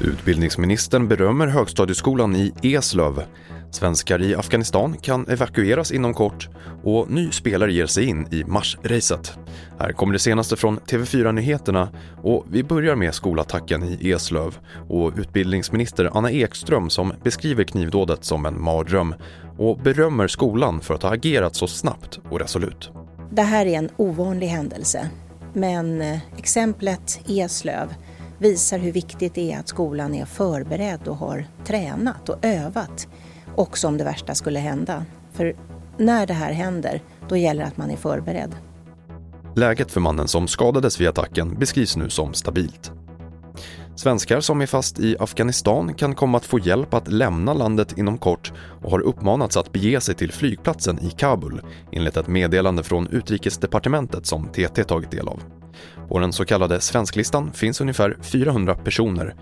Utbildningsministern berömmer högstadieskolan i Eslöv. Svenskar i Afghanistan kan evakueras inom kort och ny spelare ger sig in i marsracet. Här kommer det senaste från TV4 Nyheterna och vi börjar med skolattacken i Eslöv och utbildningsminister Anna Ekström som beskriver knivdådet som en mardröm och berömmer skolan för att ha agerat så snabbt och resolut. Det här är en ovanlig händelse, men eh, exemplet Eslöv visar hur viktigt det är att skolan är förberedd och har tränat och övat också om det värsta skulle hända. För när det här händer, då gäller det att man är förberedd. Läget för mannen som skadades vid attacken beskrivs nu som stabilt. Svenskar som är fast i Afghanistan kan komma att få hjälp att lämna landet inom kort och har uppmanats att bege sig till flygplatsen i Kabul enligt ett meddelande från utrikesdepartementet som TT tagit del av. På den så kallade svensklistan finns ungefär 400 personer.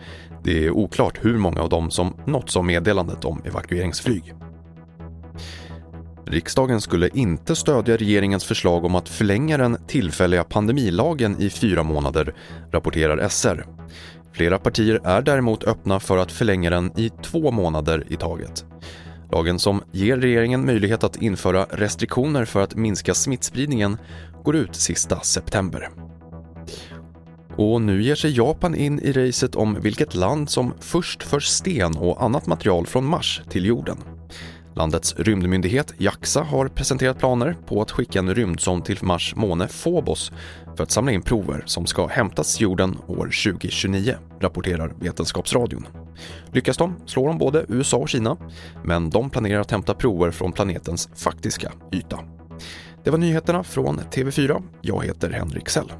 Det är oklart hur många av dem som nåtts av meddelandet om evakueringsflyg. Riksdagen skulle inte stödja regeringens förslag om att förlänga den tillfälliga pandemilagen i fyra månader, rapporterar SR. Flera partier är däremot öppna för att förlänga den i två månader i taget. Lagen som ger regeringen möjlighet att införa restriktioner för att minska smittspridningen går ut sista september. Och nu ger sig Japan in i racet om vilket land som först för sten och annat material från Mars till jorden. Landets rymdmyndighet JAXA har presenterat planer på att skicka en rymdsond till Mars måne Phobos för att samla in prover som ska hämtas till jorden år 2029, rapporterar Vetenskapsradion. Lyckas de slår de både USA och Kina, men de planerar att hämta prover från planetens faktiska yta. Det var nyheterna från TV4. Jag heter Henrik Sell.